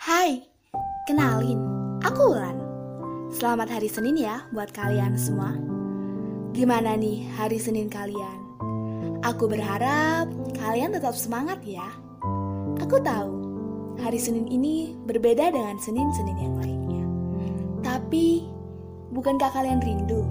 Hai, kenalin, aku Ulan. Selamat hari Senin ya buat kalian semua. Gimana nih hari Senin kalian? Aku berharap kalian tetap semangat ya. Aku tahu hari Senin ini berbeda dengan Senin-Senin yang lainnya. Tapi, bukankah kalian rindu